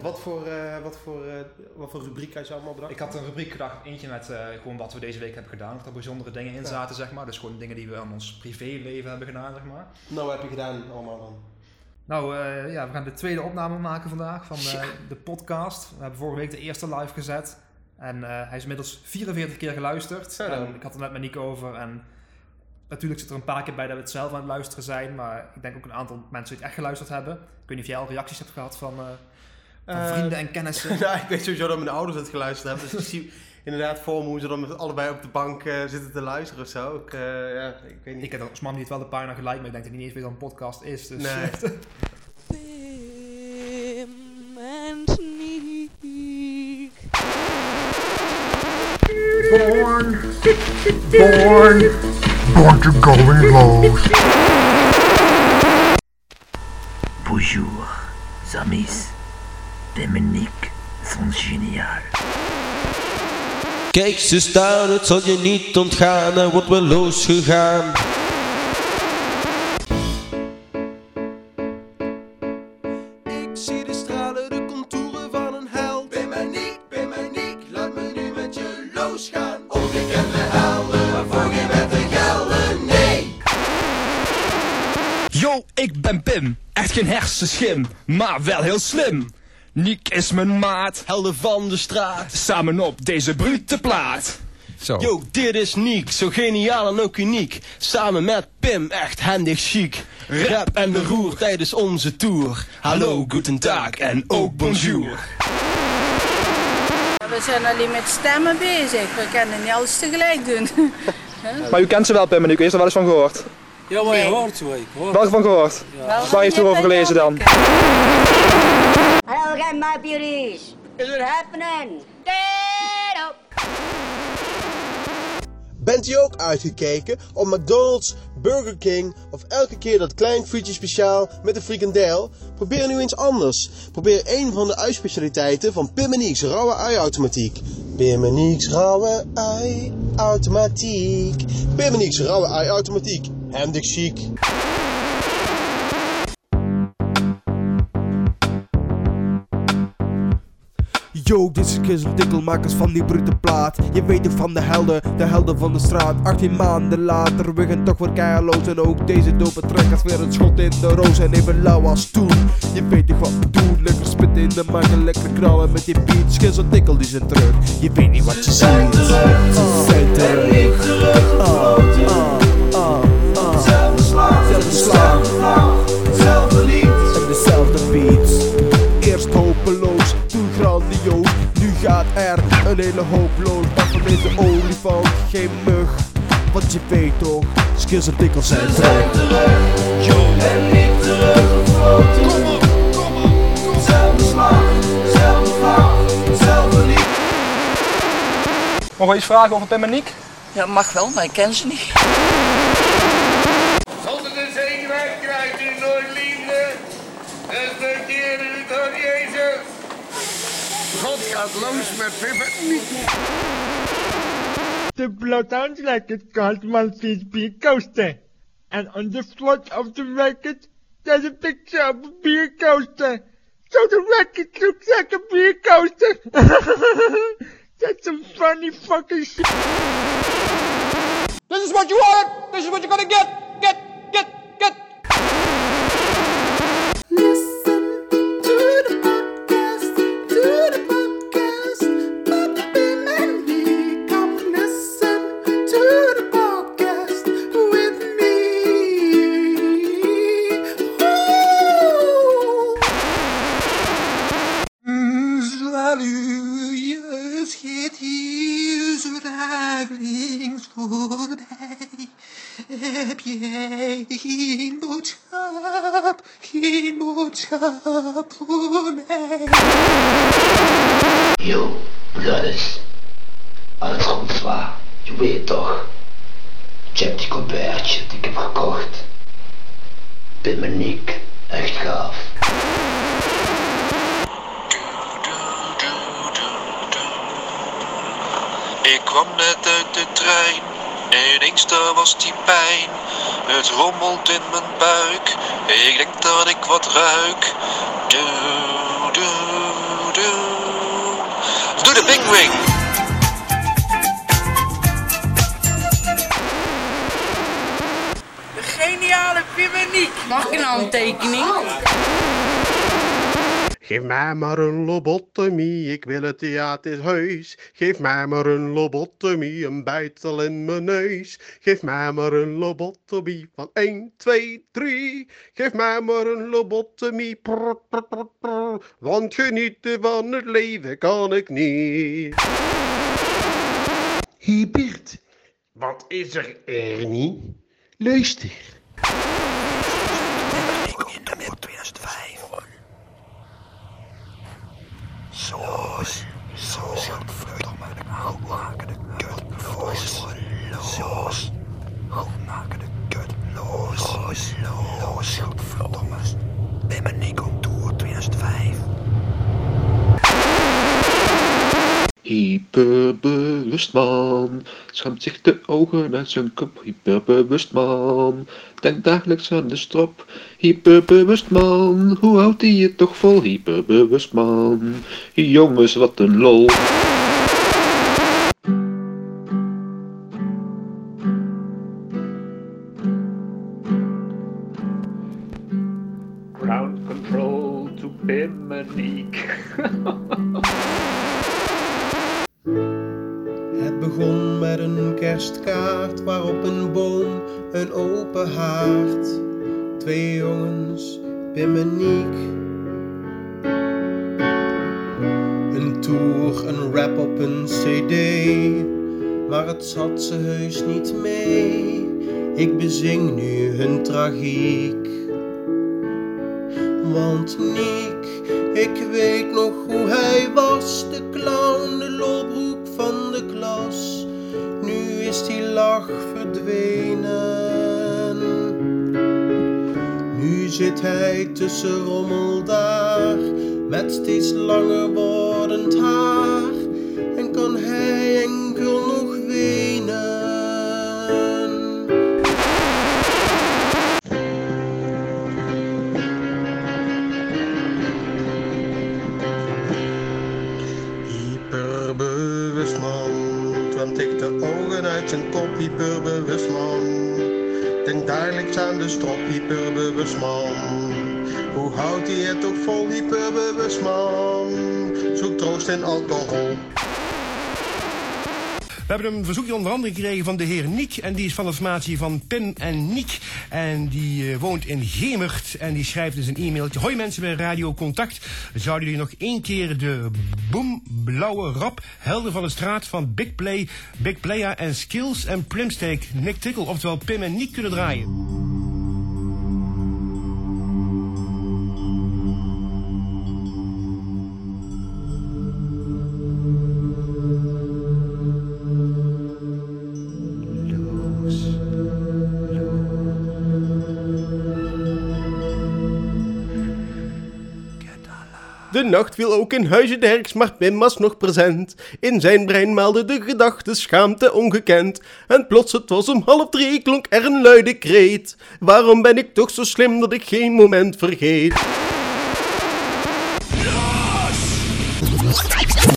Want wat voor, eh, wat voor, eh, wat voor rubriek had je allemaal bedacht? Ik had een rubriek gedacht, eentje met eh, gewoon wat we deze week hebben gedaan. Of er bijzondere dingen in Ja. zaten, zeg maar. Dus gewoon dingen die we aan ons privéleven hebben gedaan, zeg maar. Nou, wat heb je gedaan allemaal dan? Nou ja, we gaan de tweede opname maken vandaag van Ja. de podcast. We hebben vorige week de eerste live gezet. En hij is inmiddels 44 keer geluisterd. En ik had het net met Nico over. En natuurlijk zit er een paar keer bij dat we het zelf aan het luisteren zijn. Maar ik denk ook een aantal mensen die het echt geluisterd hebben. Ik weet niet of jij al reacties hebt gehad van, van Eh, vrienden en kennissen. nou, ik weet sowieso dat mijn ouders het geluisterd hebben. Dus ik zie inderdaad voor me hoe ze dan met allebei op de bank eh, zitten te luisteren of zo. Ik, eh, ja, ik weet niet. Ik heb als man niet wel de pagina gelijk, maar ik denk dat hij niet eens weet wat een podcast is. Dus Nee. Born, born, born to go close. Bonjour, amis. Nick sont génial. Kijk, ze staan, het zal je niet ontgaan, er wordt wel losgegaan. Ik zie de stralen, de contouren van een held. Ben niet, niet, laat me nu met je losgaan. Ongekende helden, waarvoor je met de gelden, nee. Yo, ik ben Pim. Echt geen hersenschim, maar wel heel slim. Niek is mijn maat, Helden van de straat. samen op deze brute plaat. Zo. Yo, dit is Niek, zo geniaal en ook uniek. Samen met Pim, echt handig chic. Rap en de roer tijdens onze tour. Hallo, guten tag en ook bonjour. We zijn alleen met stemmen bezig. We kunnen niet alles tegelijk doen. Maar u kent ze wel, Pim en Nico. Heeft er wel eens van gehoord? Ja, maar je Nee. hoort zo, ik hoor. Welke van gehoord? Wel Waar heeft u over gelezen dan? Hallo again, my beauties. Is it happening? Get up. Bent u ook uitgekeken op McDonald's, Burger King of elke keer dat klein frietje speciaal met een frikandel? Probeer nu eens anders. Probeer een van de uitspecialiteiten van Pim en rauwe ui-automatiek. Pim en rauwe ui-automatiek. Pim en rauwe ui-automatiek. Handig chic. Yo, dit is Kiss Tikkelmakers van die brute plaat. Je weet toch van de helden, de helden van de straat. 18 maanden later, we gaan toch weer keihard En ook deze dope trekkers weer een schot in de roos en even lauw als toen. Je weet toch wat we doen, lekker spitten in de mic en lekker knallen met die beat. Skins en tikkel die zijn terug. Je weet niet wat je ziet. Zijn terug. Ah, ah, grandioos. Nu gaat er een hele hoop los. Maar van deze olifant geen mug. Want je weet toch, skills en tikkels zijn terug. Yo, en niet teruggefloten. Kom op, kom op, Zelfde slag, zelfde vlag, zelfde lied. Mogen we iets vragen over Pim en Niek? Ja, mag wel, maar ik ken ze niet. Gaat los met Pim en The blood sounds like it called Maltese beer coaster. And on the front of the record, there's a picture of a beer coaster. So the record looks like a beer coaster. That's some funny fucking shit. This is what you want. This is what you're gonna get. Get, get, Geen boodschap, geen boodschap voor mij? Yo, brothers. Alles goed zwaar, je weet toch. Check die colbertje die ik heb gekocht. En Nick, echt gaaf. Ik kwam net uit de trein, ineens daar was die pijn. Het rommelt in mijn buik, ik denk dat ik wat ruik. Doe, doe, doe. Doe de pingwing! De geniale pimmeniek. Mag ik nou een aantekening? Oh. Geef mij maar een lobotomie, ik wil het theaterhuis. Geef mij maar een lobotomie, een bijtel in mijn neus. Geef mij maar een lobotomie van 1, 2, 3. Geef mij maar een lobotomie, prr, prr, prr, prr. want genieten van het leven kan ik niet. Hé Bert, wat is er, Ernie? Luister. そうそう。Hyperbewust man, schaamt zich de ogen uit zijn kop. Hyperbewust man, denkt dagelijks aan de strop. Hyperbewust man, hoe houdt hij het toch vol? Hyperbewust man, jongens wat een lol. Ground control to Biminique. kerstkaart waarop een boom, een open haard. Twee jongens, Pim en Niek. Een tour, een rap op een cd. Maar het zat ze heus niet mee. Ik bezing nu hun tragiek. Want Niek, ik weet nog hoe hij was, de clown, de lolbroek verdwenen. Nu zit hij tussen rommel daar, met steeds langer wordend haar. En kan hij enkel nog wenen. Uit zijn kop, hyperbewust man. Denk dagelijks aan de strop, hyperbewust man. Hoe houdt hij het ook vol, hyperbewust man? Zoek troost in alcohol. We hebben een verzoekje onder andere gekregen van de heer Niek. En die is van de formatie van Pim en Niek. En die eh, woont in Gemert. En die schrijft dus een e-mailtje. Hoi mensen bij Radio Contact. Zouden jullie nog één keer de boom blauwe rap helden van de straat van Big Play, Big Playa en Skills en Primsteak Nick Tickle, oftewel Pim en Niek kunnen draaien? De nacht viel ook in huizen Derks, maar Pim was nog present. In zijn brein maalde de gedachte schaamte ongekend. En plots het was om half drie klonk er een luide kreet. Waarom ben ik toch zo slim dat ik geen moment vergeet?